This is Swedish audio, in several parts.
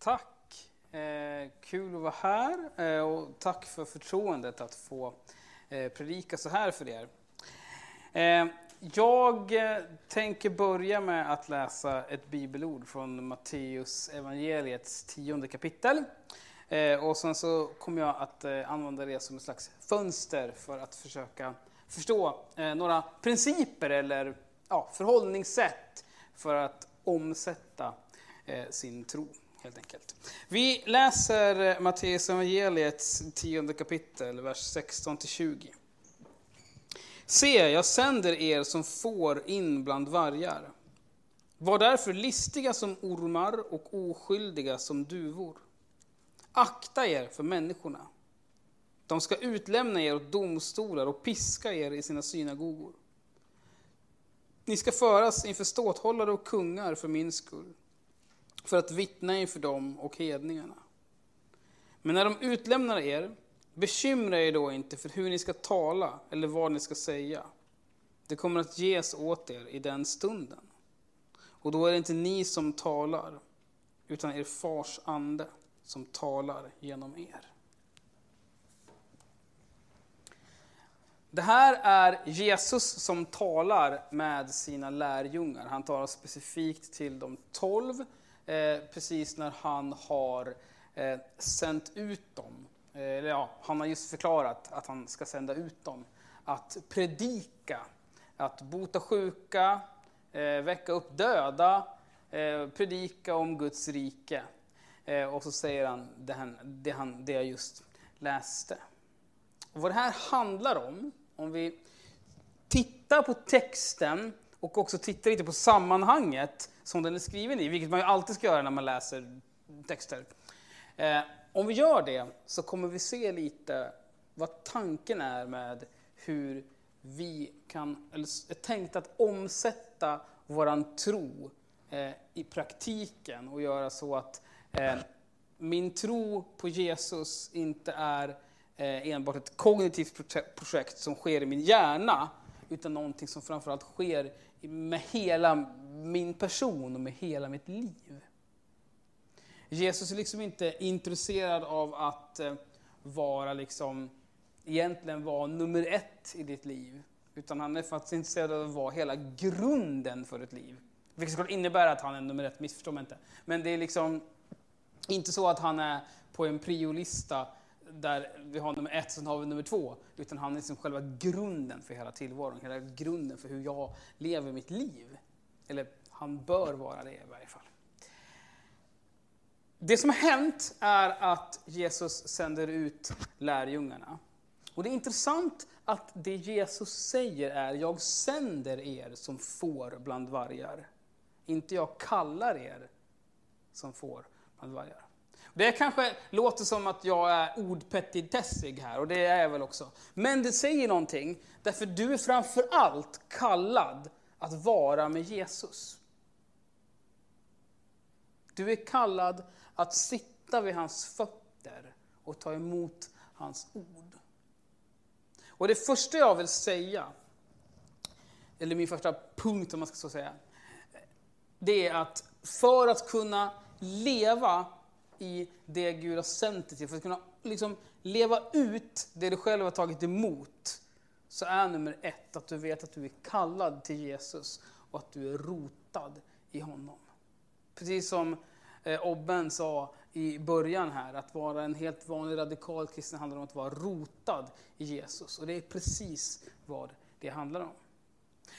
Tack! Eh, kul att vara här eh, och tack för förtroendet att få eh, predika så här för er. Eh, jag eh, tänker börja med att läsa ett bibelord från Matteus evangeliets tionde kapitel. Eh, och sen så kommer jag att eh, använda det som ett slags fönster för att försöka förstå eh, några principer eller ja, förhållningssätt för att omsätta sin tro helt enkelt. Vi läser Matteus evangeliets tionde kapitel, vers 16-20. Se, jag sänder er som får in bland vargar. Var därför listiga som ormar och oskyldiga som duvor. Akta er för människorna. De ska utlämna er åt domstolar och piska er i sina synagogor. Ni ska föras inför ståthållare och kungar för min skull för att vittna inför dem och hedningarna. Men när de utlämnar er, bekymra er då inte för hur ni ska tala eller vad ni ska säga. Det kommer att ges åt er i den stunden. Och då är det inte ni som talar, utan er fars ande som talar genom er. Det här är Jesus som talar med sina lärjungar. Han talar specifikt till de tolv Eh, precis när han har eh, sänt ut dem. Eh, eller ja, han har just förklarat att han ska sända ut dem. Att predika, att bota sjuka, eh, väcka upp döda, eh, predika om Guds rike. Eh, och så säger han det, han, det, han, det jag just läste. Och vad det här handlar om, om vi tittar på texten och också tittar lite på sammanhanget som den är skriven i, vilket man ju alltid ska göra när man läser texter. Eh, om vi gör det så kommer vi se lite vad tanken är med hur vi kan, eller är tänkt att omsätta våran tro eh, i praktiken och göra så att eh, min tro på Jesus inte är eh, enbart ett kognitivt projekt som sker i min hjärna, utan någonting som framförallt sker med hela min person och med hela mitt liv. Jesus är liksom inte intresserad av att eh, vara liksom, egentligen vara nummer ett i ditt liv. Utan han är faktiskt intresserad av att vara hela grunden för ditt liv. Vilket skulle innebära att han är nummer ett, missförstå mig inte. Men det är liksom inte så att han är på en priolista där vi har nummer ett, sen har vi nummer två. Utan han är liksom själva grunden för hela tillvaron, hela grunden för hur jag lever mitt liv. Eller han bör vara det i varje fall. Det som har hänt är att Jesus sänder ut lärjungarna. Och det är intressant att det Jesus säger är, jag sänder er som får bland vargar. Inte jag kallar er som får bland vargar. Det kanske låter som att jag är ordpetitessig här, och det är jag väl också. Men det säger någonting, därför du är framför allt kallad att vara med Jesus. Du är kallad att sitta vid hans fötter och ta emot hans ord. Och det första jag vill säga, eller min första punkt om man ska så säga, det är att för att kunna leva i det Gud har sänt dig till, för att kunna liksom leva ut det du själv har tagit emot, så är nummer ett att du vet att du är kallad till Jesus och att du är rotad i honom. Precis som eh, Obben sa i början här, att vara en helt vanlig radikal kristen handlar om att vara rotad i Jesus. Och det är precis vad det handlar om.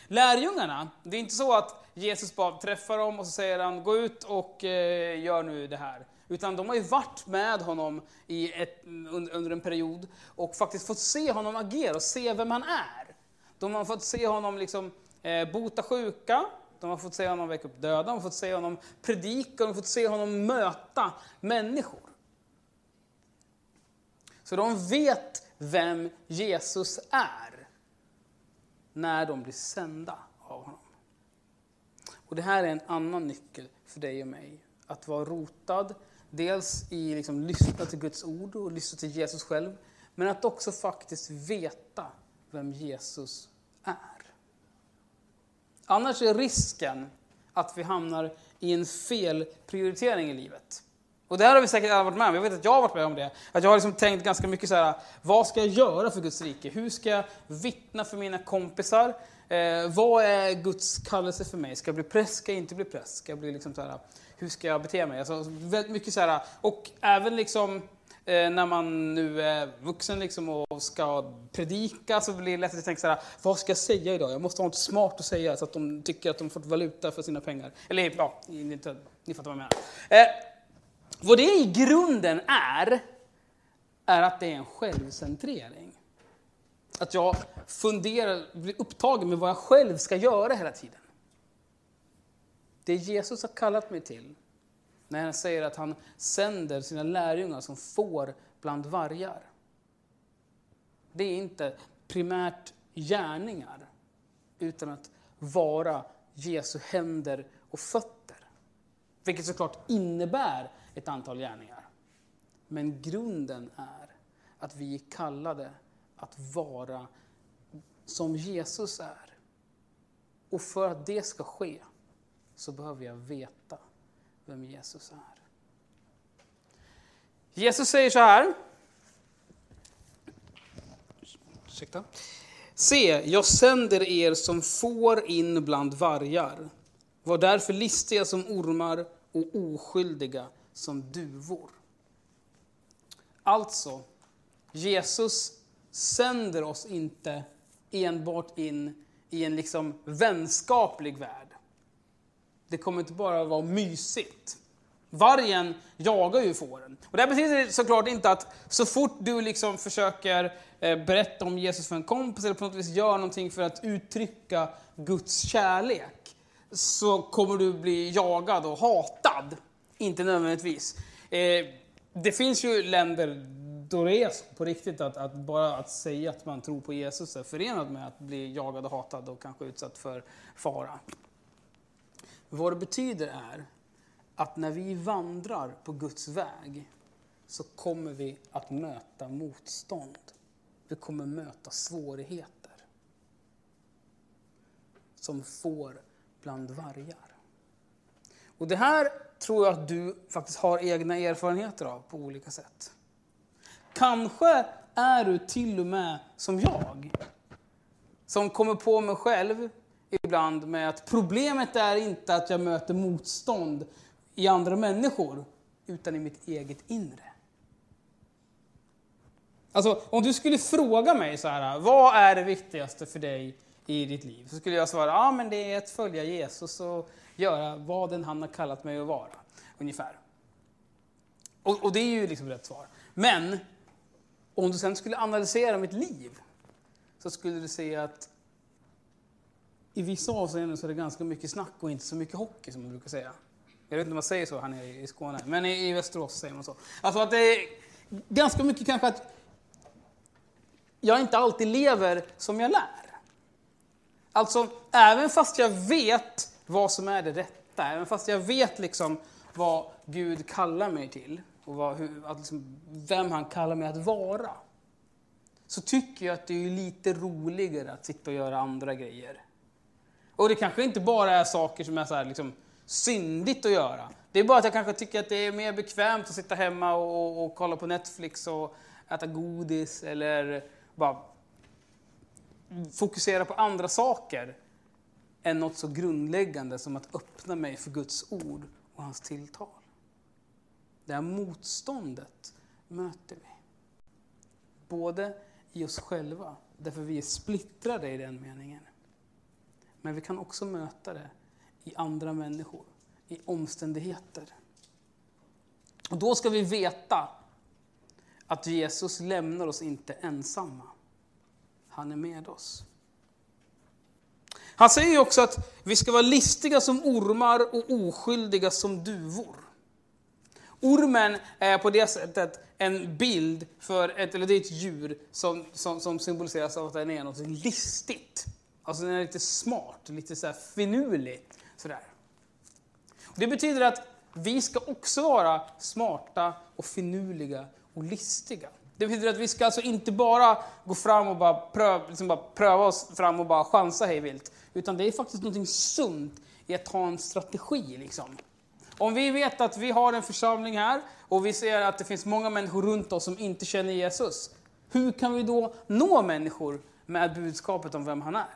Lärjungarna, det är inte så att Jesus bara träffar dem och så säger han, gå ut och eh, gör nu det här. Utan de har ju varit med honom i ett, under en period och faktiskt fått se honom agera och se vem han är. De har fått se honom liksom, eh, bota sjuka, de har fått se honom väcka upp döda, de har fått se honom predika, de har fått se honom möta människor. Så de vet vem Jesus är när de blir sända av honom. Och Det här är en annan nyckel för dig och mig. Att vara rotad Dels i liksom lyssna till Guds ord och lyssna till Jesus själv. Men att också faktiskt veta vem Jesus är. Annars är risken att vi hamnar i en fel prioritering i livet. Och det här har vi säkert alla varit med om. Jag vet att jag har varit med om det. Att jag har liksom tänkt ganska mycket så här, vad ska jag göra för Guds rike? Hur ska jag vittna för mina kompisar? Eh, vad är Guds kallelse för mig? Ska jag bli präst? Ska jag inte bli präst? Ska jag bli liksom så här, hur ska jag bete mig? Alltså, väldigt mycket så här, och även liksom eh, när man nu är vuxen liksom och ska predika så blir det lätt att tänka så här, vad ska jag säga idag? Jag måste ha något smart att säga så att de tycker att de fått valuta för sina pengar. Eller ja, ni, ni fattar vad jag menar. Eh, vad det i grunden är, är att det är en självcentrering. Att jag funderar, blir upptagen med vad jag själv ska göra hela tiden. Det Jesus har kallat mig till, när han säger att han sänder sina lärjungar som får bland vargar. Det är inte primärt gärningar, utan att vara Jesu händer och fötter. Vilket såklart innebär ett antal gärningar. Men grunden är att vi är kallade att vara som Jesus är. Och för att det ska ske så behöver jag veta vem Jesus är. Jesus säger så här. Ursäkta. Se, jag sänder er som får in bland vargar. Var därför listiga som ormar och oskyldiga som duvor. Alltså, Jesus sänder oss inte enbart in i en liksom vänskaplig värld. Det kommer inte bara vara mysigt. Vargen jagar ju fåren. Och det betyder såklart inte att så fort du liksom försöker eh, berätta om Jesus för en kompis eller på något vis gör någonting för att uttrycka Guds kärlek så kommer du bli jagad och hatad. Inte nödvändigtvis. Eh, det finns ju länder då det är så på riktigt att, att, bara att säga att man tror på Jesus är förenat med att bli jagad och hatad och kanske utsatt för fara. Vad det betyder är att när vi vandrar på Guds väg så kommer vi att möta motstånd. Vi kommer möta svårigheter. Som får bland vargar. Och det här tror jag att du faktiskt har egna erfarenheter av på olika sätt. Kanske är du till och med som jag, som kommer på mig själv ibland med att problemet är inte att jag möter motstånd i andra människor, utan i mitt eget inre. Alltså, om du skulle fråga mig så här, vad är det viktigaste för dig i ditt liv? Så skulle jag svara, ja men det är att följa Jesus och göra vad den han har kallat mig att vara. Ungefär. Och, och det är ju liksom rätt svar. Men om du sen skulle analysera mitt liv så skulle du se att i vissa avseenden så är det ganska mycket snack och inte så mycket hockey som man brukar säga. Jag vet inte om man säger så här nere i Skåne, men i, Västerås säger man så. Alltså att det är ganska mycket kanske att jag inte alltid lever som jag lär. Alltså, även fast jag vet vad som är det rätta, även fast jag vet liksom vad Gud kallar mig till och vad, hur, att liksom, vem han kallar mig att vara, så tycker jag att det är lite roligare att sitta och göra andra grejer. Och det kanske inte bara är saker som är så här, liksom, syndigt att göra. Det är bara att jag kanske tycker att det är mer bekvämt att sitta hemma och, och, och kolla på Netflix och äta godis eller bara fokusera på andra saker än något så grundläggande som att öppna mig för Guds ord och hans tilltal. Det här motståndet möter vi. Både i oss själva, därför vi är splittrade i den meningen. Men vi kan också möta det i andra människor, i omständigheter. Och då ska vi veta att Jesus lämnar oss inte ensamma. Han är med oss. Han säger också att vi ska vara listiga som ormar och oskyldiga som duvor. Ormen är på det sättet en bild för ett, eller det är ett djur som, som, som symboliseras av att den är något listigt. Alltså den är lite smart, lite så här finurlig. Sådär. Det betyder att vi ska också vara smarta och finurliga och listiga. Det betyder att vi ska alltså inte bara gå fram och bara pröva, liksom bara pröva oss fram och bara chansa hej vilt. Utan det är faktiskt något sunt i att ha en strategi. Liksom. Om vi vet att vi har en församling här och vi ser att det finns många människor runt oss som inte känner Jesus. Hur kan vi då nå människor med budskapet om vem han är?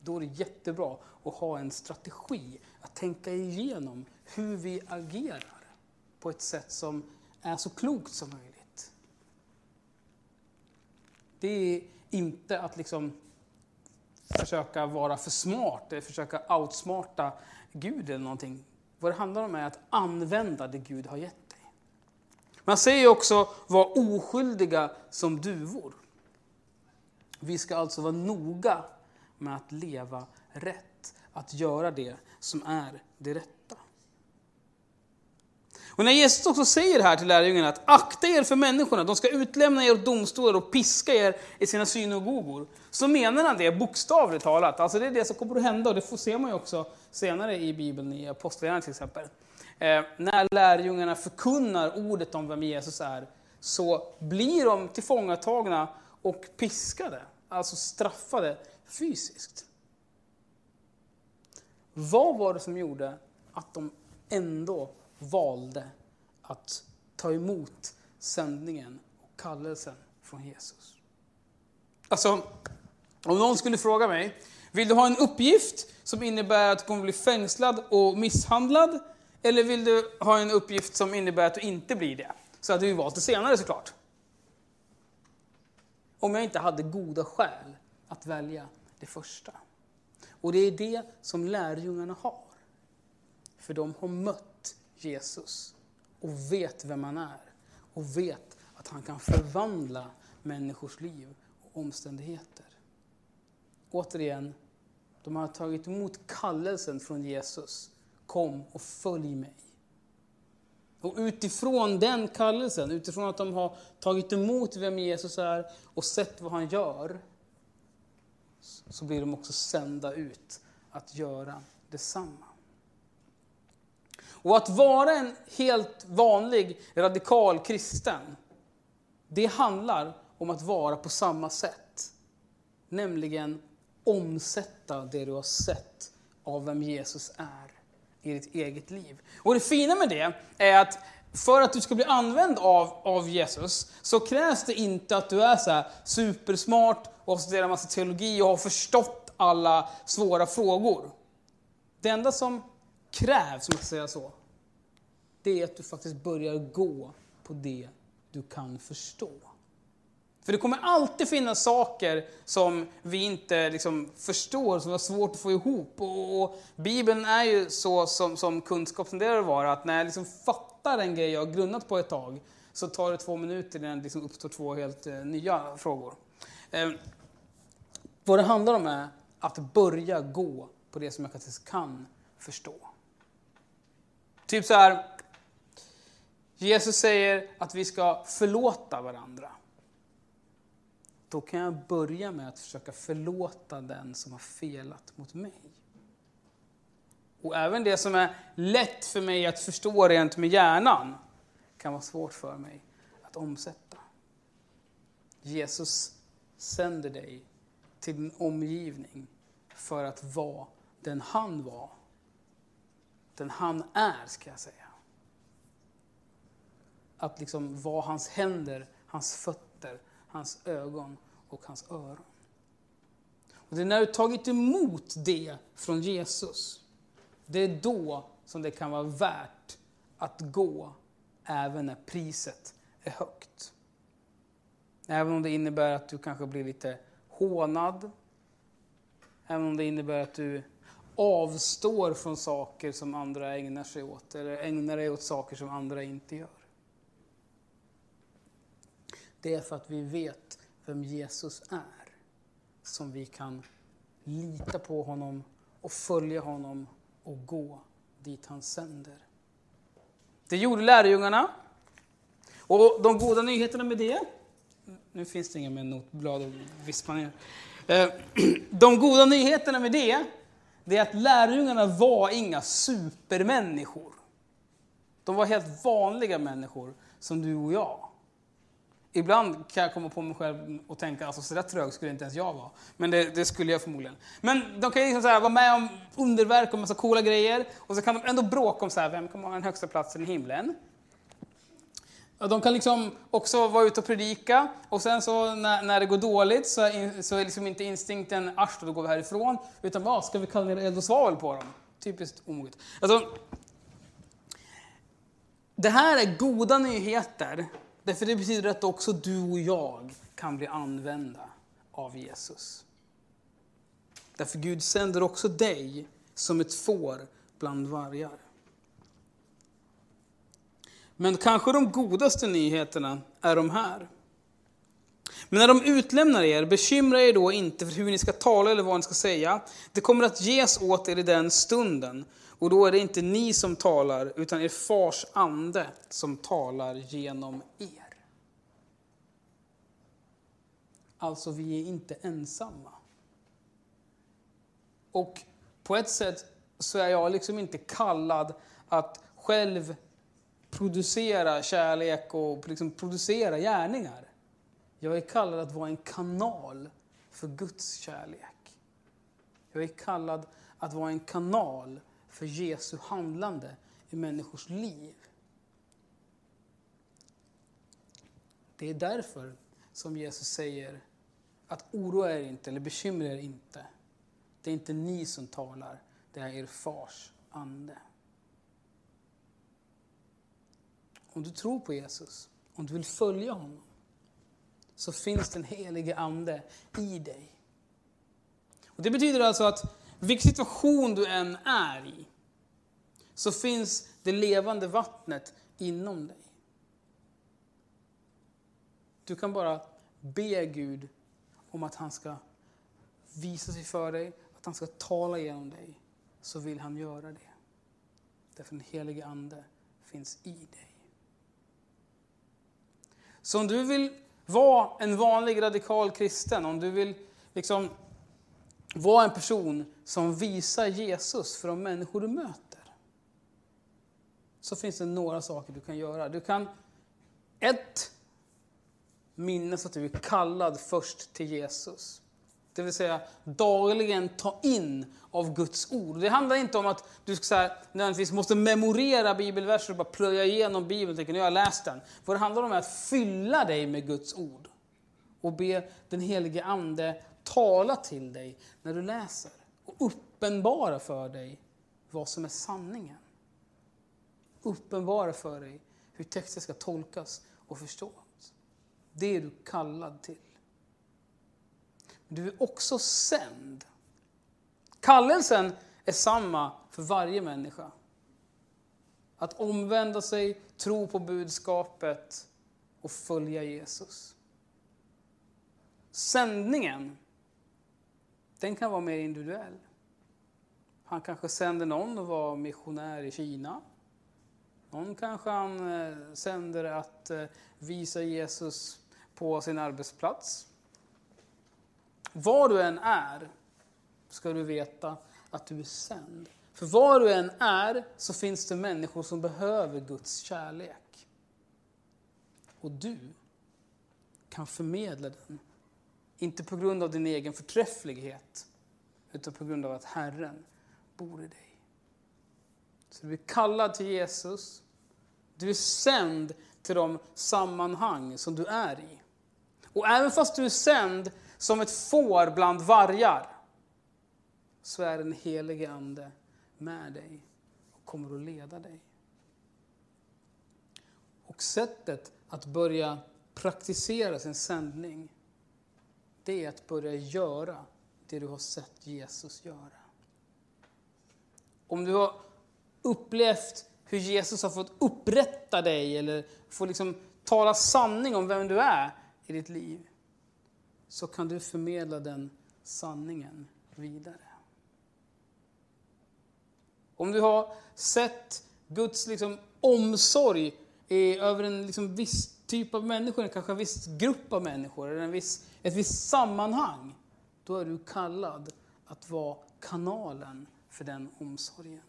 Då är det jättebra att ha en strategi, att tänka igenom hur vi agerar på ett sätt som är så klokt som möjligt. Det är inte att liksom försöka vara för smart eller försöka outsmarta Gud eller någonting. Vad det handlar om är att använda det Gud har gett dig. Man säger också var oskyldiga som duvor. Vi ska alltså vara noga med att leva rätt, att göra det som är det rätta. Och när Jesus också säger här till lärjungarna att akta er för människorna, de ska utlämna er åt domstolar och piska er i sina synagogor. Så menar han det bokstavligt talat. Alltså det är det som kommer att hända och det får ser man ju också senare i Bibeln, i Apostlagärningarna till exempel. Eh, när lärjungarna förkunnar ordet om vem Jesus är, så blir de tillfångatagna och piskade, alltså straffade fysiskt. Vad var det som gjorde att de ändå valde att ta emot sändningen och kallelsen från Jesus. Alltså, om någon skulle fråga mig, vill du ha en uppgift som innebär att du kommer bli fängslad och misshandlad? Eller vill du ha en uppgift som innebär att du inte blir det? Så hade vi valt det senare såklart. Om jag inte hade goda skäl att välja det första. Och det är det som lärjungarna har. För de har mött Jesus och vet vem han är och vet att han kan förvandla människors liv och omständigheter. Återigen, de har tagit emot kallelsen från Jesus. Kom och följ mig. Och utifrån den kallelsen, utifrån att de har tagit emot vem Jesus är och sett vad han gör, så blir de också sända ut att göra detsamma. Och att vara en helt vanlig radikal kristen, det handlar om att vara på samma sätt. Nämligen omsätta det du har sett av vem Jesus är i ditt eget liv. Och det fina med det är att för att du ska bli använd av, av Jesus så krävs det inte att du är så supersmart och har studerat massa teologi och har förstått alla svåra frågor. Det enda som krävs, om jag ska säga så, det är att du faktiskt börjar gå på det du kan förstå. För det kommer alltid finnas saker som vi inte liksom förstår, som är svårt att få ihop. Och, och Bibeln är ju så som, som kunskap tenderar att vara, att när jag liksom fattar en grej jag har grunnat på ett tag, så tar det två minuter innan det liksom uppstår två helt eh, nya frågor. Eh, vad det handlar om är att börja gå på det som jag faktiskt kan förstå. Typ så här, Jesus säger att vi ska förlåta varandra. Då kan jag börja med att försöka förlåta den som har felat mot mig. Och även det som är lätt för mig att förstå rent med hjärnan kan vara svårt för mig att omsätta. Jesus sänder dig till din omgivning för att vara den han var. Den han är, ska jag säga att liksom vara hans händer, hans fötter, hans ögon och hans öron. Och det är när du tagit emot det från Jesus, det är då som det kan vara värt att gå även när priset är högt. Även om det innebär att du kanske blir lite hånad, även om det innebär att du avstår från saker som andra ägnar sig åt, eller ägnar dig åt saker som andra inte gör. Det är för att vi vet vem Jesus är som vi kan lita på honom och följa honom och gå dit han sänder. Det gjorde lärjungarna. Och de goda nyheterna med det, nu finns det inga mer notblad att vispa ner. Eh, de goda nyheterna med det, det är att lärjungarna var inga supermänniskor. De var helt vanliga människor som du och jag. Ibland kan jag komma på mig själv och tänka, alltså så där trög skulle inte ens jag vara. Men det, det skulle jag förmodligen. Men de kan liksom så här, vara med om underverk och massa coola grejer. Och så kan de ändå bråka om så här, vem kommer ha den högsta platsen i himlen. De kan liksom också vara ute och predika och sen så när, när det går dåligt så är, så är liksom inte instinkten asch, då går vi härifrån. Utan vad, ska vi kalla ner eld och svavel på dem? Typiskt omoget. Alltså, det här är goda nyheter. Därför det betyder att också du och jag kan bli använda av Jesus. Därför Gud sänder också dig som ett får bland vargar. Men kanske de godaste nyheterna är de här. Men när de utlämnar er, bekymra er då inte för hur ni ska tala eller vad ni ska säga. Det kommer att ges åt er i den stunden. Och då är det inte ni som talar, utan er fars ande som talar genom er. Alltså, vi är inte ensamma. Och på ett sätt så är jag liksom inte kallad att själv producera kärlek och liksom producera gärningar. Jag är kallad att vara en kanal för Guds kärlek. Jag är kallad att vara en kanal för Jesu handlande i människors liv. Det är därför som Jesus säger att oroa er inte eller bekymra er inte. Det är inte ni som talar, det är er fars ande. Om du tror på Jesus, om du vill följa honom, så finns den helige Ande i dig. Och det betyder alltså att vilken situation du än är i, så finns det levande vattnet inom dig. Du kan bara be Gud om att han ska visa sig för dig, att han ska tala genom dig, så vill han göra det. Därför den helige Ande finns i dig. Så om du vill vara en vanlig radikal kristen, om du vill liksom vara en person som visar Jesus för de människor du möter, så finns det några saker du kan göra. Du kan, ett, minnas att du är kallad först till Jesus. Det vill säga dagligen ta in av Guds ord. Det handlar inte om att du ska här, nödvändigtvis måste memorera bibelverser och bara plöja igenom Bibeln och tänka nu har jag läst den. Vad det handlar om är att fylla dig med Guds ord. Och be den helige Ande tala till dig när du läser. Och uppenbara för dig vad som är sanningen. Uppenbara för dig hur texten ska tolkas och förstås. Det är du kallad till. Du är också sänd. Kallelsen är samma för varje människa. Att omvända sig, tro på budskapet och följa Jesus. Sändningen, den kan vara mer individuell. Han kanske sänder någon att vara missionär i Kina. Någon kanske han eh, sänder att eh, visa Jesus på sin arbetsplats. Var du än är ska du veta att du är sänd. För var du än är så finns det människor som behöver Guds kärlek. Och du kan förmedla den. Inte på grund av din egen förträfflighet, utan på grund av att Herren bor i dig. Så du är kallad till Jesus. Du är sänd till de sammanhang som du är i. Och även fast du är sänd som ett får bland vargar, så är den helige Ande med dig och kommer att leda dig. Och sättet att börja praktisera sin sändning, det är att börja göra det du har sett Jesus göra. Om du har upplevt hur Jesus har fått upprätta dig eller få liksom tala sanning om vem du är i ditt liv, så kan du förmedla den sanningen vidare. Om du har sett Guds liksom omsorg över en liksom viss typ av människor, kanske en viss grupp av människor, eller en viss, ett visst sammanhang, då är du kallad att vara kanalen för den omsorgen.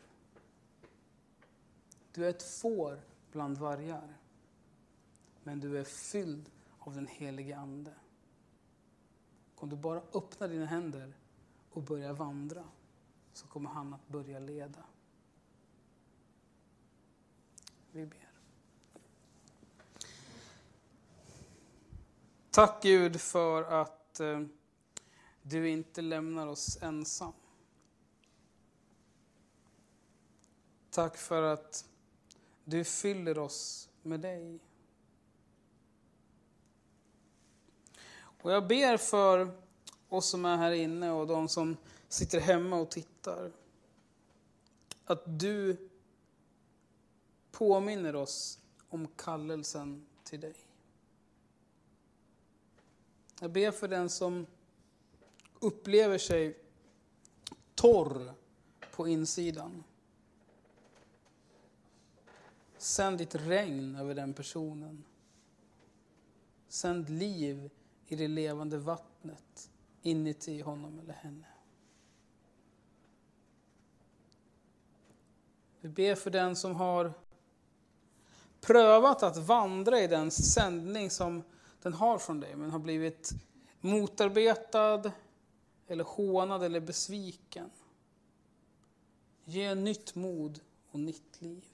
Du är ett får bland vargar, men du är fylld av den helige Ande. Om du bara öppnar dina händer och börjar vandra så kommer han att börja leda. Vi ber. Tack Gud för att eh, du inte lämnar oss ensam. Tack för att du fyller oss med dig. Och jag ber för oss som är här inne och de som sitter hemma och tittar. Att du påminner oss om kallelsen till dig. Jag ber för den som upplever sig torr på insidan. Sänd ditt regn över den personen. Sänd liv i det levande vattnet inuti honom eller henne. Vi ber för den som har prövat att vandra i den sändning som den har från dig, men har blivit motarbetad, eller hånad eller besviken. Ge nytt mod och nytt liv.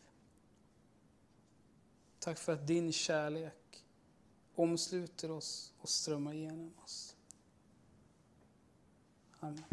Tack för att din kärlek omsluter oss och strömmar igenom oss. Amen.